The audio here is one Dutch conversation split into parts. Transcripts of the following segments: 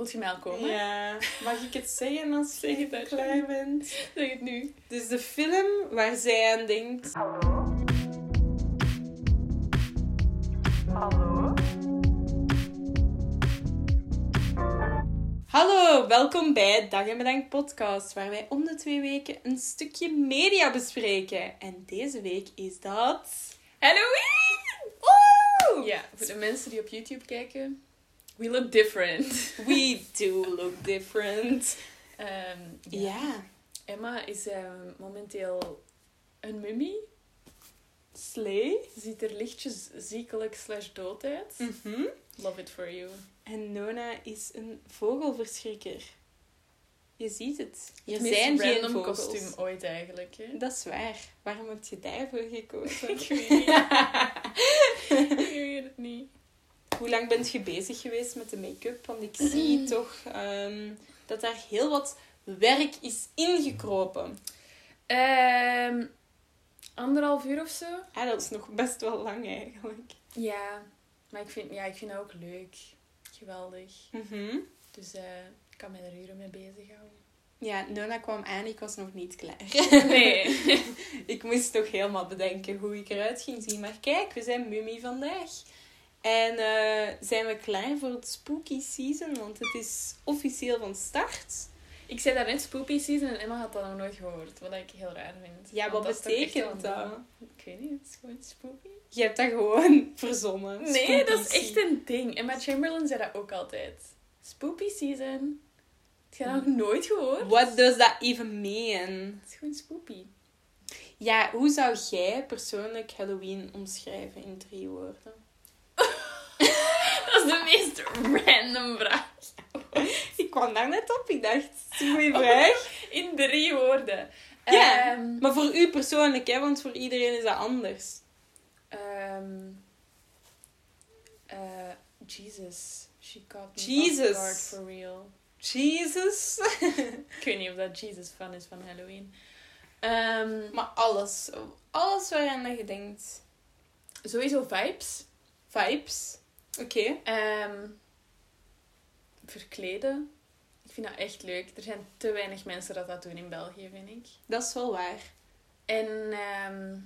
Voelt je mij al komen? Ja. Mag ik het zeggen als je het klaar bent? Zeg het nu. Dus de film waar zij aan denkt. Hallo? Hallo? Hallo, welkom bij Dag en Bedankt podcast, waar wij om de twee weken een stukje media bespreken. En deze week is dat... Halloween! Woe! Ja, voor de mensen die op YouTube kijken. We look different. We do look different. Ja. Ja. Emma is ehm, momenteel een mummie. Slee. Ziet er lichtjes ziekelijk slash dood uit. Mhm. Love it for you. En Nona is een vogelverschrikker. Je ziet het. Het meest zijn geen random vogels. kostuum ooit eigenlijk. Hè? Dat is waar. Waarom heb je daarvoor gekozen? Ik weet niet. Ik weet het niet. Hoe lang bent je bezig geweest met de make-up? Want ik zie toch ehm, dat daar heel wat werk is ingekropen. Ehm, anderhalf uur of zo. Ah, dat is nog best wel lang eigenlijk. Ja, maar ik vind, ja, ik vind dat ook leuk. Geweldig. Mhm. Dus eh, ik kan mij er uren mee bezighouden. Ja, Nona kwam aan, ik was nog niet klaar. Nee. ik moest toch helemaal bedenken hoe ik eruit ging zien. Maar kijk, we zijn mummie vandaag. En eh, zijn we klaar voor het spooky season? Want het is officieel van start. Ik zei daarnet spoopy season en Emma had dat nog nooit gehoord. Wat ik heel raar vind. Ja, wat betekent dat? een. Ik weet niet, het is gewoon spoopy. Je hebt dat gewoon verzonnen. Nee, Spooky dat is echt een ding. Emma Chamberlain zei dat ook altijd. Spoopy season. Heb je dat nog nooit gehoord? What does that even mean? Het is gewoon spoopy. Ja, hoe zou jij persoonlijk Halloween omschrijven in drie woorden? Dat is de meest random vraag. Ik kwam daar net op. Ik dacht, het is een goede vraag. In drie woorden. Ja, Ehm, Maar voor u persoonlijk, hè, want voor iedereen is dat anders. ehm, eh, Jesus. She caught me Jesus. off guard for real. Jesus. Ik weet niet of dat Jesus fan is van Halloween. Ehm, Maar alles. Alles waaraan dat je denkt. sowieso vibes. Vibes. Oké. Ehm, verkleden. Ik vind dat echt leuk. Er zijn te weinig mensen dat dat doen in België, vind ik. Dat is wel waar. En ehm,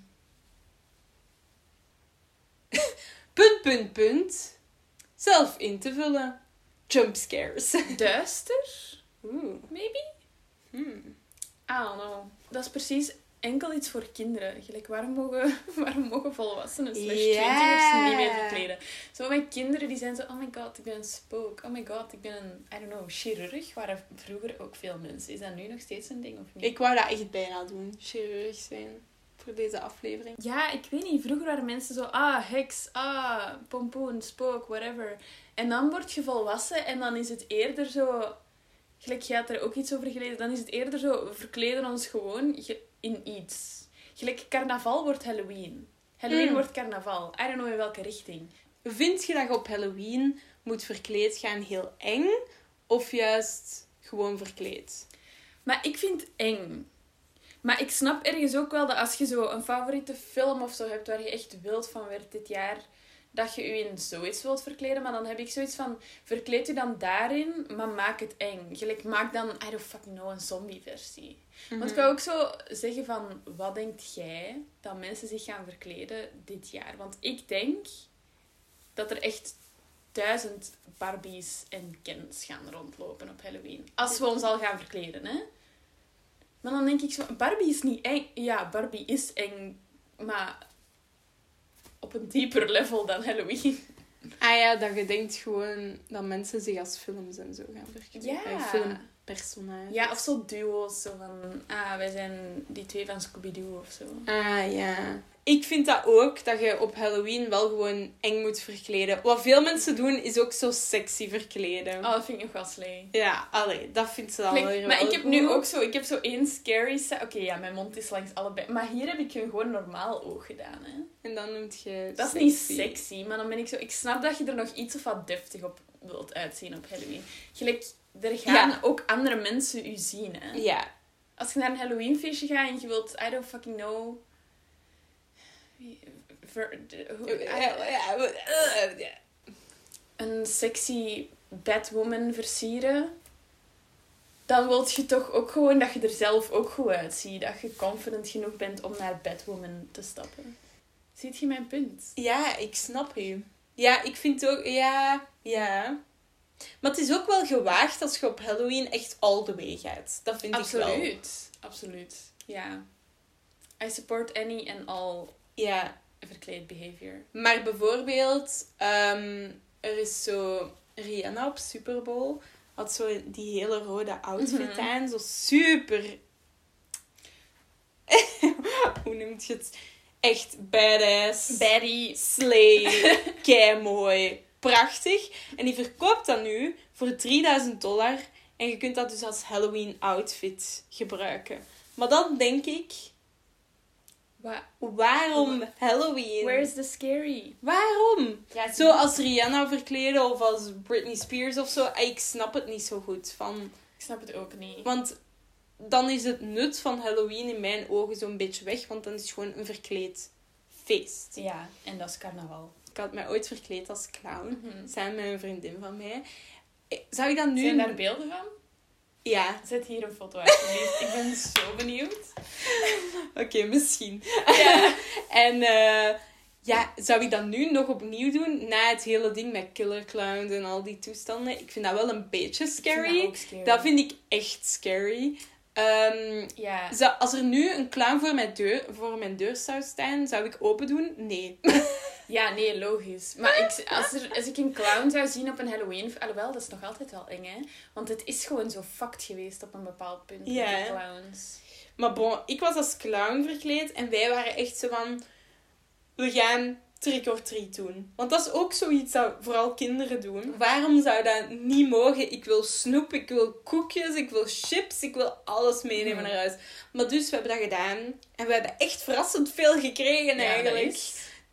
Punt, punt, punt. Zelf in te vullen. Jump scares. duister, Oeh. maybe? Hmm. I don't know. Dat is precies enkel iets voor kinderen. Gelijk, waarom mogen, waarom mogen volwassenen slash twintigers niet meer verkleden? Zo mijn kinderen die zijn zo, oh my god, ik ben een spook. Oh my god, ik ben een, I don't know, chirurg. Waren vroeger ook veel mensen. Is dat nu nog steeds een ding of niet? Ik wou dat echt bijna doen. Chirurg zijn. Voor deze aflevering. Ja, ik weet niet. Vroeger waren mensen zo, ah, heks, ah, pompoen, spook, whatever. En dan word je volwassen en dan is het eerder zo... Gelijk, jij had er ook iets over gelezen. Dan is het eerder zo, we verkleden ons gewoon ge- in iets. Gelijk, carnaval wordt Halloween. Halloween Mm. wordt carnaval. I don't know in welke richting. Vind je dat je op Halloween moet verkleed gaan heel eng? Of juist gewoon verkleed? Maar ik vind eng. Maar ik snap ergens ook wel dat als je zo een favoriete film of zo hebt waar je echt wild van werd dit jaar, dat je je in zoiets wilt verkleden. Maar dan heb ik zoiets van, verkleed je dan daarin, maar maak het eng. Gelijk, maak dan, I don't fucking know, een zombie-versie. Want ik wou ook zo zeggen van, wat denkt jij dat mensen zich gaan verkleden dit jaar? Want ik denk dat er echt duizend Barbies en Kens gaan rondlopen op Halloween. Als we ons al gaan verkleden, hè. Maar dan denk ik zo, Barbie is niet eng. Ja, Barbie is eng, maar op een dieper level dan Halloween. Ah ja, dat je denkt gewoon dat mensen zich als films en zo gaan verkleden. Ja. Eh, Filmpersonages. Ja, of zo duo's, zo van, ah, wij zijn die twee van Scooby-Doo of zo. Ah ja. Ik vind dat ook, dat je op Halloween wel gewoon eng moet verkleden. Wat veel mensen doen, is ook zo sexy verkleden. Oh, dat vind ik nog wel slee. Ja, allee, dat vindt ze dan Gelijk, weer maar wel ik heb goed. nu ook zo, ik heb zo één scary side. Oké, ja, mijn mond is langs allebei. Maar hier heb ik gewoon normaal oog gedaan, hè. En dan noemt je Dat is niet sexy, maar dan ben ik zo... Ik snap dat je er nog iets of wat deftig op wilt uitzien op Halloween. Gelijk, er gaan Ja. ook andere mensen u zien, hè. Ja. Als je naar een Halloweenfeestje gaat en je wilt, I don't fucking know... Ver, de- hoe- een sexy Batwoman versieren, dan wil je toch ook gewoon dat je er zelf ook goed uitziet. Dat je confident genoeg bent om naar Batwoman te stappen. Ziet je mijn punt? Ja, ik snap je. Ja, ik vind ook... Ja, ja. Maar het is ook wel gewaagd als je op Halloween echt all the way gaat. Dat vind ik wel. Absoluut. Absoluut. Ja. I support any and all Ja, verkleed behavior. maar bijvoorbeeld... ehm, er is zo... Rihanna op Super Bowl had zo die hele rode outfit Mhm. aan. Zo super... Hoe noemt je het? Echt badass. Betty. Slay, kei mooi, prachtig. En die verkoopt dat nu voor 3000 dollar. En je kunt dat dus als Halloween outfit gebruiken. Maar dan denk ik, Wa- waarom Halloween? Where's the scary? Waarom? Ja, Zo als Rihanna verkleden of als Britney Spears of zo. Ik snap het niet zo goed. Van, Ik snap het ook niet. want dan is het nut van Halloween in mijn ogen zo'n beetje weg. Want dan is het gewoon een verkleed feest. Ja, en dat is carnaval. Ik had mij ooit verkleed als clown. Mhm. Samen met een vriendin van mij. Eh, Zou ik dat nu... Zijn daar beelden van? Ja, Zet hier een foto alsjeblieft. Ik ben zo benieuwd. oké, misschien. Ja. En eh, ja, zou ik dat nu nog opnieuw doen? Na het hele ding met killer clowns en al die toestanden. Ik vind dat wel een beetje scary. dat ook scary. Dat vind ik echt scary. Ehm, Ja. zou- als er nu een clown voor mijn, deur, voor mijn deur zou staan, zou ik open doen? Nee. ja, nee, logisch. Maar ik, als, er, als ik een clown zou zien op een Halloween... Alhoewel, dat is nog altijd wel eng, hè. Want het is gewoon zo fucked geweest op een bepaald punt Ja. clowns. Maar bon, ik was als clown verkleed en wij waren echt zo van... We gaan trick or treat doen. Want dat is ook zoiets dat vooral kinderen doen. Waarom zou dat niet mogen? Ik wil snoep, ik wil koekjes, ik wil chips, ik wil alles meenemen Mhm. naar huis. Maar dus, we hebben dat gedaan. En we hebben echt verrassend veel gekregen Ja, eigenlijk.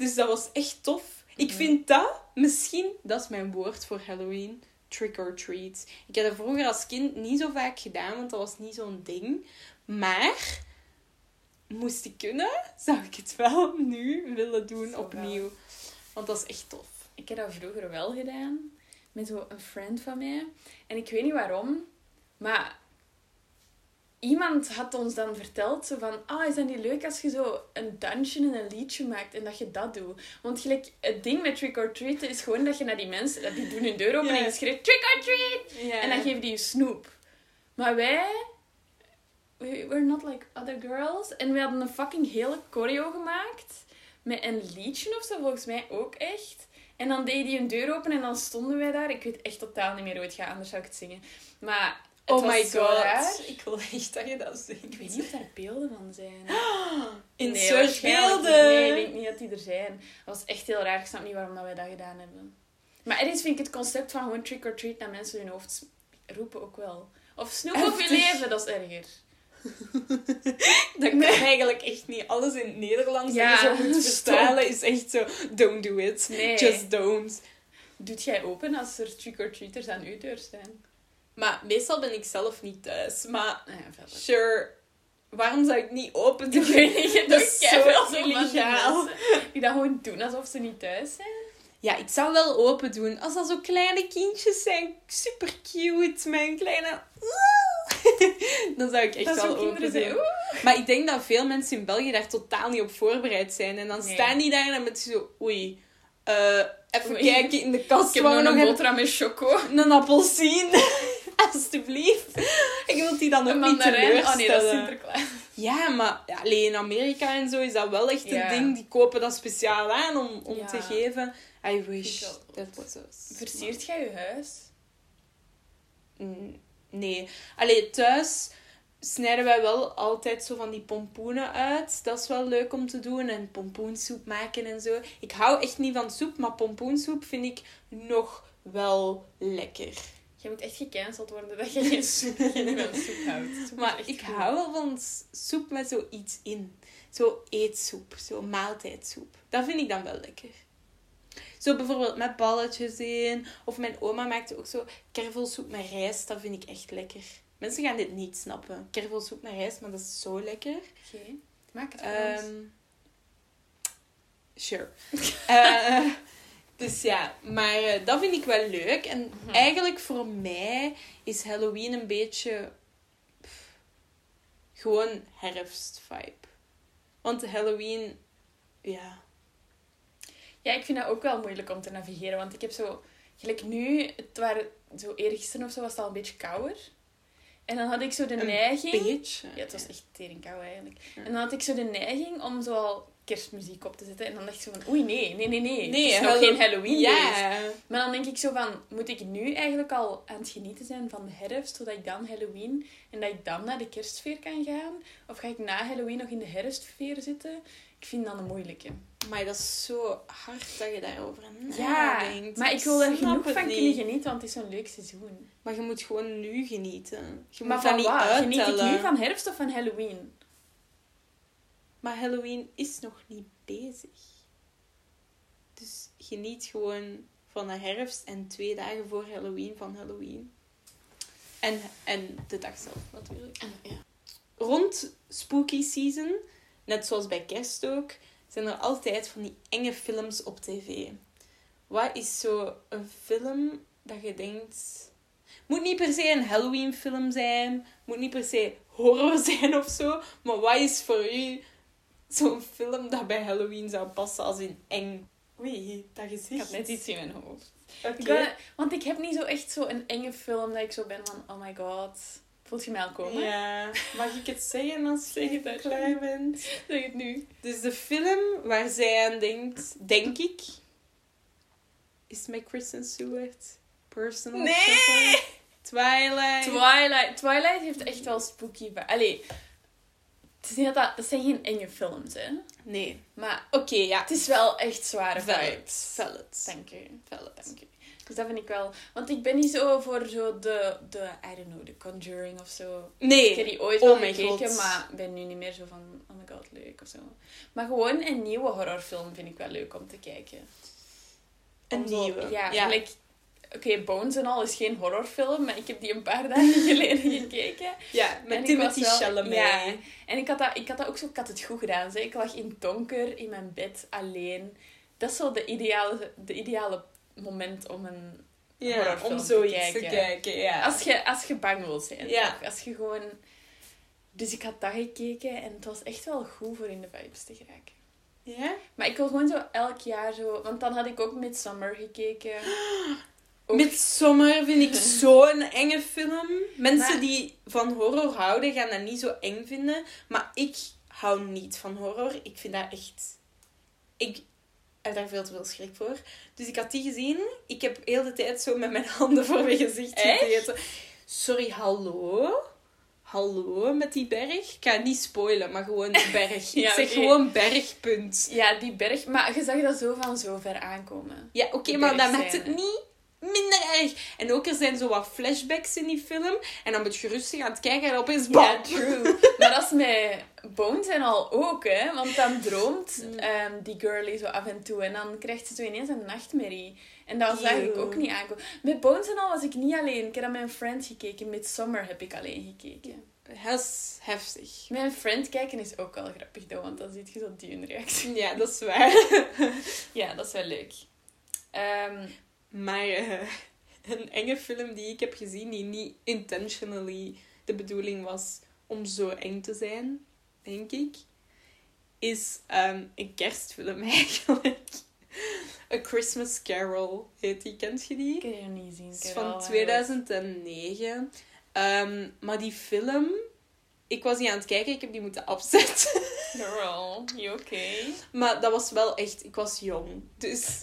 Dus dat was echt tof. Ik vind dat, misschien, dat is mijn woord voor Halloween. Trick or treat. Ik heb dat vroeger als kind niet zo vaak gedaan, want dat was niet zo'n ding. Maar, moest ik kunnen, zou ik het wel nu willen doen Zo opnieuw. Want dat is echt tof. Ik heb dat vroeger wel gedaan. Met zo een friend van mij. En ik weet niet waarom. Maar iemand had ons dan verteld zo van... Ah, is dat niet leuk als je zo een dansje en een liedje maakt en dat je dat doet? Want gelijk, het ding met trick or treat is gewoon dat je naar die mensen... Dat die doen hun deur open en je schreeuwt trick or treat! En dan geven die je snoep. Maar wij... we- We're not like other girls. En we hadden een fucking hele choreo gemaakt. Met een liedje of zo, volgens mij ook echt. En dan deed hij een deur open en dan stonden wij daar. Ik weet echt totaal niet meer hoe het gaat, anders zou ik het zingen. Maar Oh my god. raar. Ik wil echt dat je dat zingt. Ik weet niet of daar beelden van zijn. In Nee, soort waarschijnlijk niet. beelden. Nee, ik denk niet dat die er zijn. Dat was echt heel raar. Ik snap niet waarom dat wij dat gedaan hebben. Maar ergens vind ik het concept van gewoon trick or treat naar mensen in hun hoofd roepen ook wel. Of snoep op je leven, dat is erger. Dat kan eigenlijk echt niet. Alles in het Nederlands Ja, dat je zo moet vertalen is echt zo... Don't do it. Nee. Just don't. Doet jij open als er trick or treaters aan uw deur staan? Maar meestal ben ik zelf niet thuis. Maar Nou ja, sure, waarom zou ik niet open doen? Ik weet niet, je Dat is zo illegaal. Die dat gewoon doen alsof ze niet thuis zijn. Ja, ik zou wel open doen. Als dat zo kleine kindjes zijn, super cute, mijn kleine... Dan zou ik echt dat wel open doen. Maar ik denk dat veel mensen in België daar totaal niet op voorbereid zijn. En dan Nee. staan die daar en met zo... Oei, eh, even Oei. kijken in de kast. Ik heb nog een boterham met choco. een, een appelsien. Alsjeblieft. Ik wil die dan ook niet mandarijn. Oh nee, dat is teleurstellen. Sinterklaas. Ja, maar ja, alleen in Amerika en zo is dat wel echt een ding. Die kopen dat speciaal aan om, om Ja. te geven. I wish that was us. Versiert jij je huis? Mm, Nee. Allee, thuis snijden wij wel altijd zo van die pompoenen uit. Dat is wel leuk om te doen. En pompoensoep maken en zo. Ik hou echt niet van soep, maar pompoensoep vind ik nog wel lekker. Je moet echt gecanceld worden dat je geen soep, geen van soep houdt. Soep Maar ik goed. hou wel van soep met zoiets in. Zo eetsoep, zo maaltijdsoep. Dat vind ik dan wel lekker. Zo bijvoorbeeld met balletjes in. Of mijn oma maakte ook zo kervelsoep met rijst. Dat vind ik echt lekker. Mensen gaan dit niet snappen. Kervelsoep met rijst, maar dat is zo lekker. Oké. Maak het voor ons. Ehm sure. Eh, Dus ja, maar eh, dat vind ik wel leuk. En Mhm. eigenlijk voor mij is Halloween een beetje pff, gewoon herfstvibe. Want Halloween, ja. Ja, ik vind dat ook wel moeilijk om te navigeren. Want ik heb zo... Gelijk nu, het waren zo eergisteren of zo, was het al een beetje kouder. En dan had ik zo de Een neiging... beetje. Ja, het was echt tering kou eigenlijk. Ja. En dan had ik zo de neiging om zo al kerstmuziek op te zetten. En dan dacht ik zo van, oei nee, nee, nee, nee. Nee, het is nog geen Halloween. Ja. Maar dan denk ik zo van, moet ik nu eigenlijk al aan het genieten zijn van de herfst, zodat ik dan Halloween en dat ik dan naar de kerstsfeer kan gaan? Of ga ik na Halloween nog in de herfstfeer zitten? Ik vind dat een moeilijke. Maar dat is zo hard dat je daarover Ja, nadenkt. maar ik wil er genoeg van niet. kunnen genieten, want het is zo'n leuk seizoen. Maar je moet gewoon nu genieten. Je maar moet dat van niet wat? uittellen. Geniet ik nu van herfst of van Halloween? Maar Halloween is nog niet bezig. Dus geniet gewoon van de herfst en twee dagen voor Halloween van Halloween. En, en de dag zelf natuurlijk. Ja. Rond spooky season, net zoals bij kerst ook, zijn er altijd van die enge films op tv. Wat is zo een film dat je denkt... Moet niet per se een Halloween film zijn. Moet niet per se horror zijn of zo. Maar wat is voor u zo'n film dat bij Halloween zou passen als in eng? Oei, dat gezicht. Ik had net iets in mijn hoofd. Oké. Want ik heb niet zo echt zo een enge film dat ik zo ben van, oh my god. Voelt je mij al komen? Ja. Mag ik het zeggen als je het klaar bent? Zeg het nu. Dus de film waar zij aan denkt, denk ik, is met Kristen Stewart. Personal Nee! Twilight. Twilight. Twilight heeft echt wel spooky. Allee, het is niet dat, dat, dat zijn geen enge films, hè. nee. Maar Oké, ja. het is wel echt zware vibes. Vellet. Dank u. Vellet. Dank u. Dus dat vind ik wel... Want ik ben niet zo voor zo de, de I don't know, de Conjuring of zo. Ik heb Nee. die ooit Oh wel gekeken, god. maar ben nu niet meer zo van, oh my god, leuk of zo. Maar gewoon een nieuwe horrorfilm vind ik wel leuk om te kijken. Een zo- nieuwe. Ja. Oké, Bones en al is geen horrorfilm, maar ik heb die een paar dagen geleden gekeken. Ja, met Timothy wel- Chalamet. Ja. En ik had, dat, ik had dat ook zo, ik had het goed gedaan. Zeg. Ik lag in donker, in mijn bed, alleen. Dat is zo de ideale, de ideale moment om een... Ja, horrorfilm om te zoiets te kijken. kijken. ja. Als je, als je bang wilt zijn. Ja. Als je gewoon... Dus ik had dat gekeken en het was echt wel goed voor in de vibes te geraken. Ja? Maar ik wil gewoon zo elk jaar zo... Want dan had ik ook Midsummer gekeken. Midsommar vind ik zo'n enge film. Mensen Maar- die van horror houden, gaan dat niet zo eng vinden. Maar ik hou niet van horror. Ik vind dat echt... Ik heb daar veel te veel schrik voor. Dus ik had die gezien. Ik heb heel de tijd zo met mijn handen voor mijn gezicht gezeten. Sorry, hallo? Hallo met die berg? Ik ga niet spoilen, maar gewoon berg. Ja, ik zeg gewoon bergpunt. Ja, die berg. Maar je zag dat zo van zo ver aankomen. Ja, oké, maar dat maakt het niet minder erg. En ook er zijn zo wat flashbacks in die film. En dan moet je rustig aan het kijken en opeens. Ja, true. maar dat is met Bones en al ook, hè. Want dan droomt Mm. ehm, die girlie zo af en toe. En dan krijgt ze zo ineens een nachtmerrie. En dat zag ik ook niet aankomen. Met Bones en al was ik niet alleen. Ik heb aan mijn friend gekeken. Midsummer heb ik alleen gekeken. Dat is heftig. Met een friend kijken is ook wel grappig, want dan ziet je zo die hun reactie. Ja, dat is waar. Ja, dat is wel leuk. Ehm, Maar eh, een enge film die ik heb gezien, die niet intentionally de bedoeling was om zo eng te zijn, denk ik, is ehm, een kerstfilm eigenlijk. A Christmas Carol heet die, kent je die? ik die nog niet Ik is van van 2009. Ehm, maar die film, ik was niet aan het kijken, ik heb die moeten afzetten. Girl, you okay? Maar dat was wel echt, ik was jong. Dus,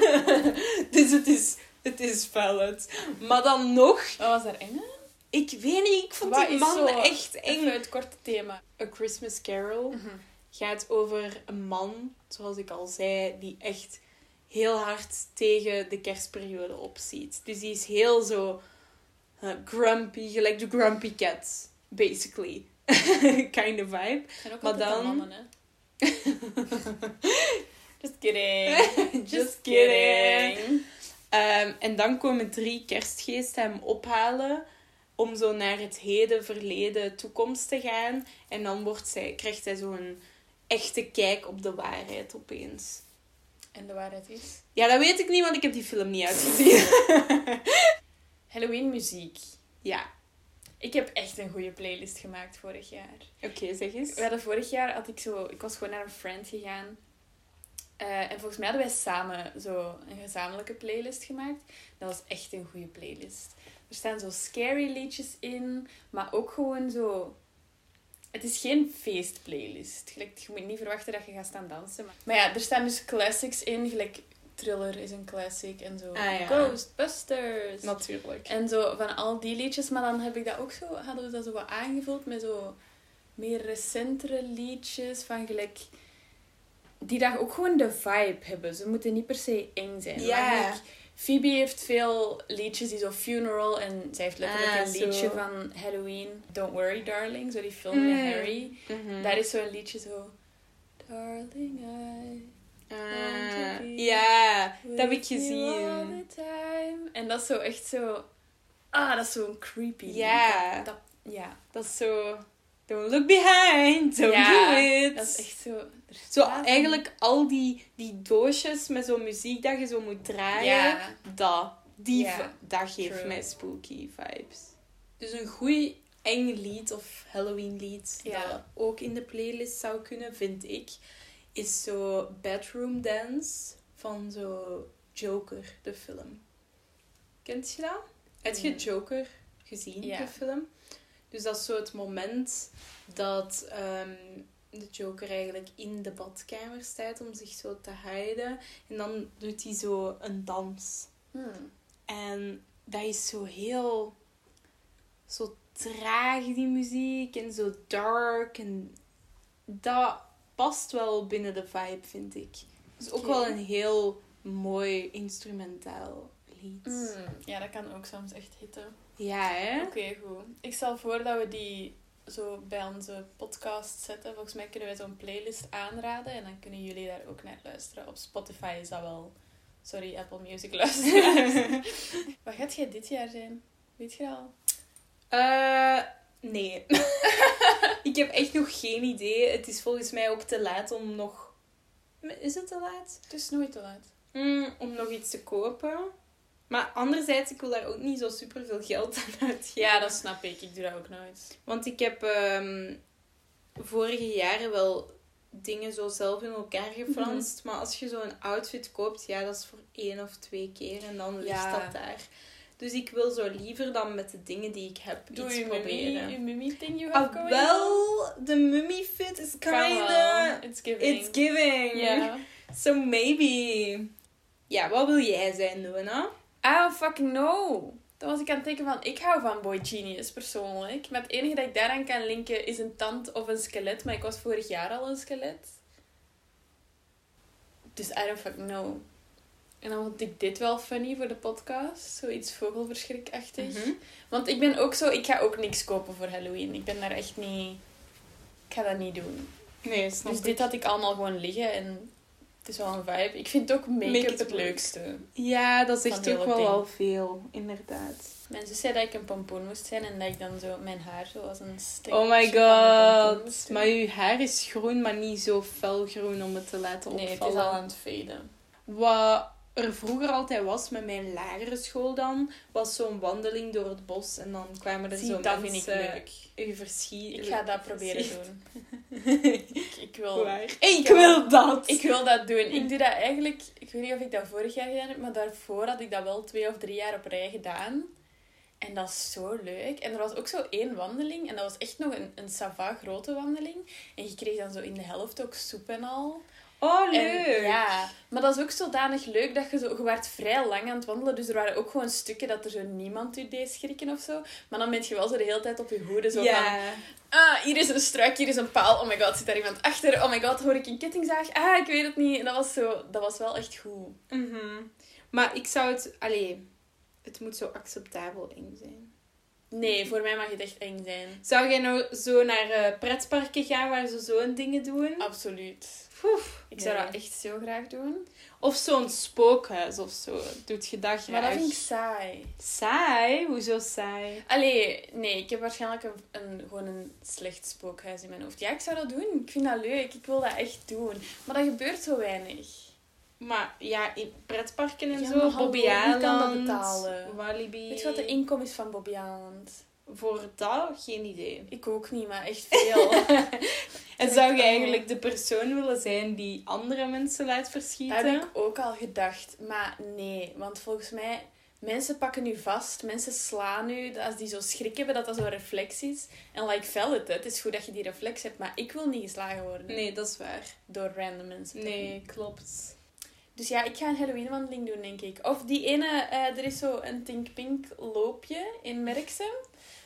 dus het is, het is valid. Maar dan nog, Wat was daar eng? ik weet niet, ik vond Wat die man echt eng. Even het korte thema. A Christmas Carol Mhm. gaat over een man, zoals ik al zei, die echt heel hard tegen de kerstperiode opziet. Dus die is heel zo eh, grumpy, gelijk de grumpy cat, basically. kind of vibe. zijn ook Maar dan- mannen, hè? Just kidding. Just kidding. Ehm, en dan komen drie kerstgeesten hem ophalen om zo naar het heden, verleden, toekomst te gaan. En dan wordt zij, krijgt hij zo'n echte kijk op de waarheid opeens. En de waarheid is... Ja, dat weet ik niet, want ik heb die film niet uitgezien. Halloween muziek. ja, Ik heb echt een goede playlist gemaakt vorig jaar. oké, zeg eens. We hadden vorig jaar, had ik zo... Ik was gewoon naar een friend gegaan. Eh, en volgens mij hadden wij samen zo een gezamenlijke playlist gemaakt. Dat was echt een goede playlist. Er staan zo scary liedjes in, maar ook gewoon zo... Het is geen feestplaylist. Gelijk, je moet niet verwachten dat je gaat staan dansen. Maar, maar ja, er staan dus classics in. Gelijk Thriller is een classic. En zo Ah, ja. Ghostbusters. Natuurlijk. En zo van al die liedjes, maar dan heb ik dat ook zo, hadden we dat zo wat aangevuld met zo meer recentere liedjes van gelijk die dat ook gewoon de vibe hebben. Ze moeten niet per se eng zijn. Ja. Phoebe heeft veel liedjes die zo funeral en zij heeft letterlijk Ah, een zo. liedje van Halloween. Don't worry darling, zo die film met Mm. Harry. Mhm. Daar is zo'n liedje zo. Darling, I Be ja, dat heb ik gezien. all the time. En dat is zo echt zo... Ah, dat is zo'n creepy. Ja. Dat, dat- ja. Dat is zo... Don't look behind, don't Ja, do it. Dat is echt zo... Zo eigenlijk al die, die doosjes met zo'n muziek dat je zo moet draaien. Ja. Dat. Die, Ja, dat geeft true. mij spooky vibes. Dus een goed eng lied of Halloween lied dat ook in de playlist zou kunnen, vind ik, is zo Bedroom Dance van zo Joker, de film. Kent je dat? Heb je. Joker gezien, Ja. de film? Dus dat is zo het moment dat ehm, de Joker eigenlijk in de badkamer staat om zich zo te hiden. En dan doet hij zo een dans. Hmm. En dat is zo heel... Zo traag, die muziek. En zo dark. En dat past wel binnen de vibe, vind ik. Het is ook wel een heel mooi instrumentaal lied. Hmm. Ja, dat kan ook soms echt hitten. Ja, hè? Oké, goed. Ik stel voor dat we die zo bij onze podcast zetten. Volgens mij kunnen wij zo'n playlist aanraden. En dan kunnen jullie daar ook naar luisteren. Op Spotify is dat wel... Sorry, Apple Music luisteren. Wat gaat jij dit jaar zijn? Weet je al? Eh, nee. ik heb echt nog geen idee. Het is volgens mij ook te laat om nog... Is het te laat? Het is nooit te laat. Mm, om nog iets te kopen. Maar anderzijds, ik wil daar ook niet zo super veel geld aan uitgeven. Ja, dat snap ik. Ik doe dat ook nooit. Want ik heb ehm, vorige jaren wel dingen zo zelf in elkaar geflanst. Maar als je zo'n outfit koopt, ja, dat is voor één of twee keer. En dan ligt Ja. dat daar. Dus ik wil zo liever dan met de dingen die ik heb Doe iets je proberen. mummy, je mummy thing you have Ah, going wel, de mummy fit is kinda... It's giving. It's giving. So maybe... Ja, wat wil jij zijn, Luna? I don't fucking know. Dan was ik aan het denken van, ik hou van Boy Genius persoonlijk. Maar het enige dat ik daaraan kan linken is een tand of een skelet. Maar ik was vorig jaar al een skelet. Dus I don't fucking know. En dan vond ik dit wel funny voor de podcast. Zoiets vogelverschrikachtig. Mhm. Want ik ben ook zo, ik ga ook niks kopen voor Halloween. Ik ben daar echt niet... Ik ga dat niet doen. Nee, snap Dus ik. dit had ik allemaal gewoon liggen en het is wel een vibe. Ik vind ook make-up Make het leukste. Ja, dat zegt ook wel al veel, inderdaad. Mijn zus zei dat ik een pompoen moest zijn en dat ik dan zo mijn haar zo als een stek. Oh my god. Maar je haar is groen, maar niet zo felgroen om het te laten Nee, opvallen. het is al aan het faden. Wat er vroeger altijd was met mijn lagere school dan, was zo'n wandeling door het bos. En dan kwamen er Zie, zo dat vind ik mensen leuk. u verschieten. Ik ga dat proberen doen. ik, ik, wil? Ik Ik wil dat! ik wil dat doen. Ik doe dat eigenlijk... Ik weet niet of ik dat vorig jaar gedaan heb, maar daarvoor had ik dat wel twee of drie jaar op rij gedaan. En dat is zo leuk. En er was ook zo één wandeling. En dat was echt nog een, een sava grote wandeling. En je kreeg dan zo in de helft ook soep en al. Oh, En, leuk! Ja, maar dat is ook zodanig leuk dat je zo... Je werd vrij lang aan het wandelen, dus er waren ook gewoon stukken dat er zo niemand u deed schrikken of zo. Maar dan ben je wel zo de hele tijd op je hoede, zo van... ja. Ah, hier is een struik, hier is een paal. Oh my god, zit daar iemand achter? Oh my god, hoor ik een kettingzaag? Ah, ik weet het niet. En dat was zo... Dat was wel echt goed. Mhm. Maar ik zou het... Allee, het moet zo acceptabel eng zijn. Nee, voor mij mag het echt eng zijn. Zou jij nou zo naar eh, pretparken gaan waar ze zo'n dingen doen? Absoluut. Oef, Ik zou nee. dat echt zo graag doen. Of zo'n spookhuis of zo. Doet je dat graag? Maar dat vind ik saai. Saai? Hoezo saai? Allee, nee, ik heb waarschijnlijk een, een, gewoon een slecht spookhuis in mijn hoofd. Ja, ik zou dat doen. Ik vind dat leuk. Ik wil dat echt doen. Maar dat gebeurt zo weinig. Maar ja, in pretparken en Ja, zo, Bobby wie kan dat Island, betalen? Walibi. Weet je wat de inkomen is van Bobby Island? Voor dat, geen idee. Ik ook niet, maar echt veel. En zou je eigenlijk de persoon willen zijn die andere mensen laat Dat verschieten? heb ik ook al gedacht. Maar nee, want volgens mij... Mensen pakken u vast, mensen slaan u. Als die zo schrik hebben, dat dat zo'n reflex is. En like, fel het, het is goed dat je die reflex hebt. Maar ik wil niet geslagen worden Nee, dat is waar. door random mensen. Nee, klopt. Dus ja, ik ga een Halloween-wandeling doen, denk ik. Of die ene, eh, er is zo een Think Pink loopje in Merksem.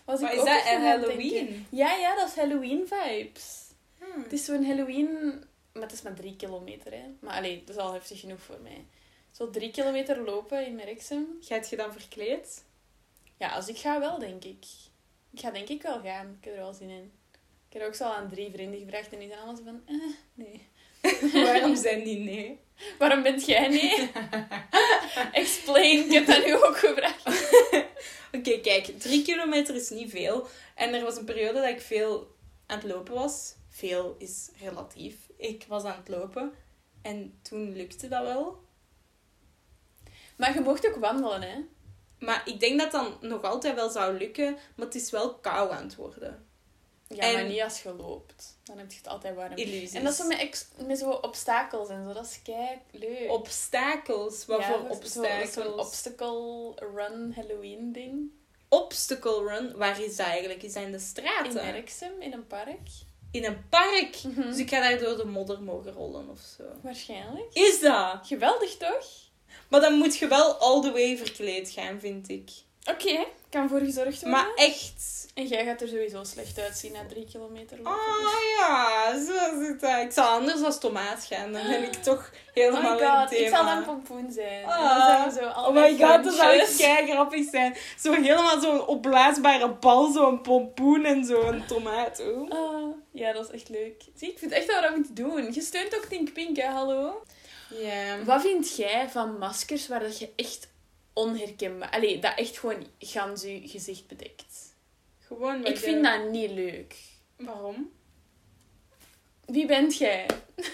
Was Maar ik is ook dat een het denken. Halloween? Ja, ja, dat is Halloween-vibes. Hmm. Het is zo'n Halloween... Maar het is maar drie kilometer, hè. Maar allee, dat is al heftig genoeg voor mij. Zo drie kilometer lopen in Merksem. Gaat je dan verkleed? Ja, als ik ga wel, denk ik. Ik ga denk ik wel gaan. Ik heb er wel zin in. Ik heb er ook zo al aan drie vrienden gevraagd en die zijn allemaal zo van... Eh, nee. Waarom zijn die nee? Waarom bent jij nee? Explain, ik heb dat nu ook gevraagd. Oké, kijk, drie kilometer is niet veel. En er was een periode dat ik veel aan het lopen was. Veel is relatief. Ik was aan het lopen. En toen lukte dat wel. Maar je mocht ook wandelen, hè? Maar ik denk dat dan nog altijd wel zou lukken. Maar het is wel kou aan het worden. Ja, En- maar niet als je loopt. Dan heb je het altijd warm. Illusies. En dat is zo met, ex- met zo obstakels en zo. Dat is kei leuk. Obstakels. Wat Ja, voor obstakels? Zo'n obstacle run Halloween ding. Obstacle run. Waar is dat eigenlijk? Is dat in de In straten? Merksem, in een park. In een park. Mhm. Dus ik ga daar door de modder mogen rollen of zo. Waarschijnlijk. Is dat? Geweldig, toch? Maar dan moet je wel all the way verkleed gaan, vind ik. Oké, kan voor gezorgd worden. Maar echt. En jij gaat er sowieso slecht uitzien na drie kilometer lopen. Oh ja, zo zit dat. Ik zou anders als tomaat gaan. Dan ben ik toch helemaal oh my god, ik zal een pompoen zijn. Ah. En dan zijn we zo Oh my god, dat zou vriendjes. kei grappig zijn. Zo helemaal zo'n opblaasbare bal, zo'n pompoen en zo'n tomaat. Ah, ja, dat is echt leuk. Zie, ik vind echt dat we dat moeten doen. Je steunt ook Think Pink, hè? Hallo? Ja. Wat vind jij van maskers waar dat je echt onherkenbaar... Allee, dat echt gewoon gans je gezicht bedekt? Gewoon Ik vind dat niet leuk. Waarom? Wie bent jij?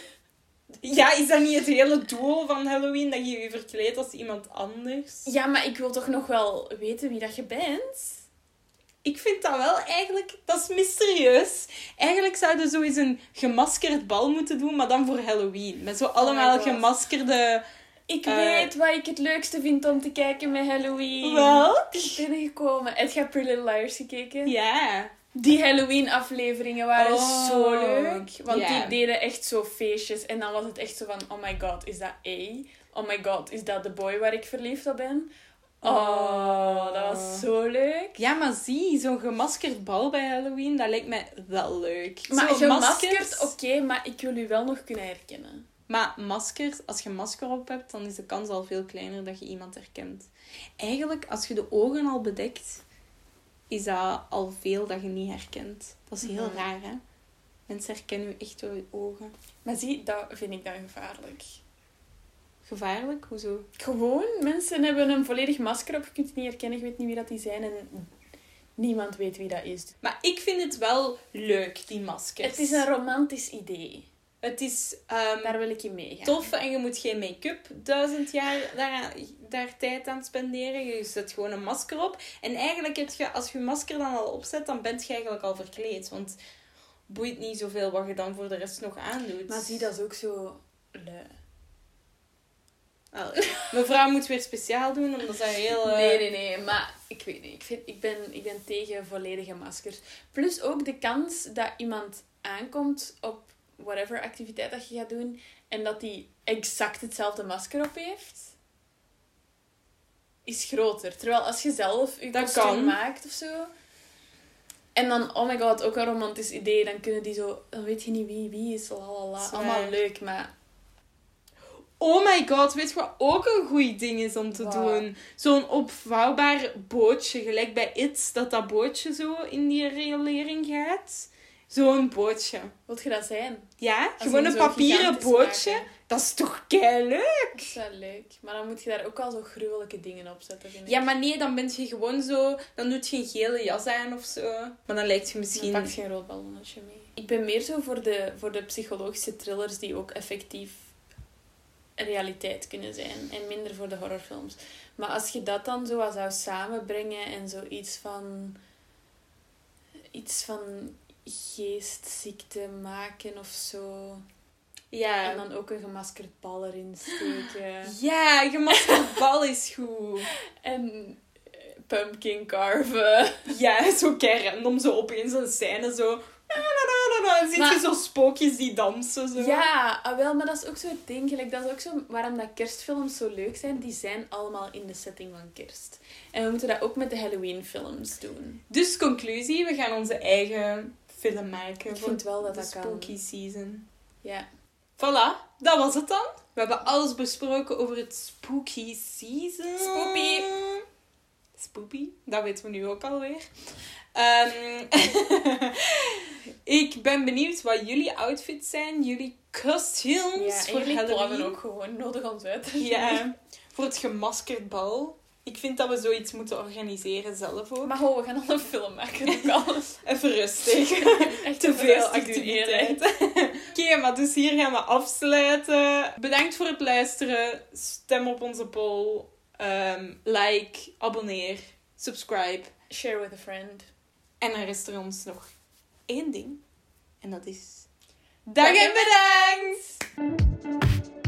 Ja, is dat niet het hele doel van Halloween? Dat je je verkleedt als iemand anders? Ja, maar ik wil toch nog wel weten wie dat je bent? Ik vind dat wel eigenlijk... Dat is mysterieus. Eigenlijk zouden we zo eens een gemaskerd bal moeten doen, maar dan voor Halloween. Met zo allemaal God. gemaskerde... Ik Eh. weet wat ik het leukste vind om te kijken met Halloween. Welk? Het is binnengekomen. Heb je Pretty Liars gekeken? Ja. Die Halloween-afleveringen waren Oh, zo leuk. Want die deden echt zo feestjes. En dan was het echt zo van... Oh my god, is dat A? Oh my god, is dat de boy waar ik verliefd op ben? Oh, dat was zo leuk. Ja, maar zie, zo'n gemaskerd bal bij Halloween, dat lijkt mij wel leuk. Maar Zo gemaskerd, maskers- oké, maar ik wil u wel nog kunnen herkennen. Maar maskers, als je een masker op hebt, dan is de kans al veel kleiner dat je iemand herkent. Eigenlijk, als je de ogen al bedekt, is dat al veel dat je niet herkent. Dat is heel Mhm. raar, hè? Mensen herkennen je echt door je ogen. Maar zie, dat vind ik dan gevaarlijk. Gevaarlijk? Hoezo? Gewoon, mensen hebben een volledig masker op. Je kunt het niet herkennen, je weet niet wie dat die zijn. En niemand weet wie dat is. Maar ik vind het wel leuk, die maskers. Het is een romantisch idee. Het is ehm, Daar wil ik in meegaan. tof en je moet geen make-up duizend jaar daar, daar tijd aan spenderen. Je zet gewoon een masker op. En eigenlijk heb je, als je je masker dan al opzet, dan bent je eigenlijk al verkleed. Want boeit niet zoveel wat je dan voor de rest nog aandoet. Maar zie, dat is ook zo lui. Allee, Mevrouw moet weer speciaal doen, omdat zij heel... eh, Nee, nee, nee. Maar ik weet niet. Ik, vind, ik, ben, ik ben tegen volledige maskers. Plus ook de kans dat iemand aankomt op whatever activiteit dat je gaat doen. En dat die exact hetzelfde masker op heeft. Is groter. Terwijl als je zelf je Dat kostuum kan. maakt of zo. En dan, oh my god, ook een romantisch idee. Dan kunnen die zo... Dan weet je niet wie wie is. Lalala. Zwaar. Allemaal leuk, maar... Oh my god, weet je wat ook een goed ding is om te doen? Zo'n opvouwbaar bootje, gelijk bij It's, dat dat bootje zo in die riolering gaat. Zo'n bootje. Wilt je dat zijn? Ja, Als gewoon een papieren bootje. maken. Dat is toch leuk? Dat is wel leuk. Maar dan moet je daar ook al zo gruwelijke dingen op zetten, vind ik. Ja, maar nee, dan ben je gewoon zo... Dan doet je een gele jas aan of zo. Maar dan lijkt je Dan misschien... pak je een rood ballonnetje mee. Ik ben meer zo voor de, voor de psychologische thrillers die ook effectief realiteit kunnen zijn en minder voor de horrorfilms. Maar als je dat dan zo zou samenbrengen en zoiets van iets van geestziekte maken of zo. Ja. En dan ook een gemaskerd bal erin steken. Ja, gemaskerd bal is goed. En eh, pumpkin carven. Ja, zo kei random, zo opeens een scène, zo... En zie je Maar- zo spookjes die dansen, zo. Ja, ah, wel, maar dat is ook zo het ding. gelijk, Dat is ook zo waarom dat kerstfilms zo leuk zijn. Die zijn allemaal in de setting van kerst. En we moeten dat ook met de Halloween films doen. Dus conclusie, we gaan onze eigen film maken Ik vind wel dat de dat kan. spooky season. Ja. Voilà, dat was het dan. We hebben alles besproken over het spooky season. Spoopy. Spoopy, dat weten we nu ook alweer. Ehm, ik ben benieuwd wat jullie outfits zijn, jullie costumes Ja, voor jullie Halloween. ook gewoon. Nodig uit. Ja, voor het gemaskerd bal. Ik vind dat we zoiets moeten organiseren zelf ook. Maar ho, we gaan al een film maken. Ook al. Even rustig. Echt Te veel rustig doen hier, hè. activiteit. Oké, maar dus hier gaan we afsluiten. Bedankt voor het luisteren. Stem op onze poll. Ehm, like, abonneer, subscribe. Share with a friend. En dan rest er ons nog één ding. En dat is... Dag en bedankt!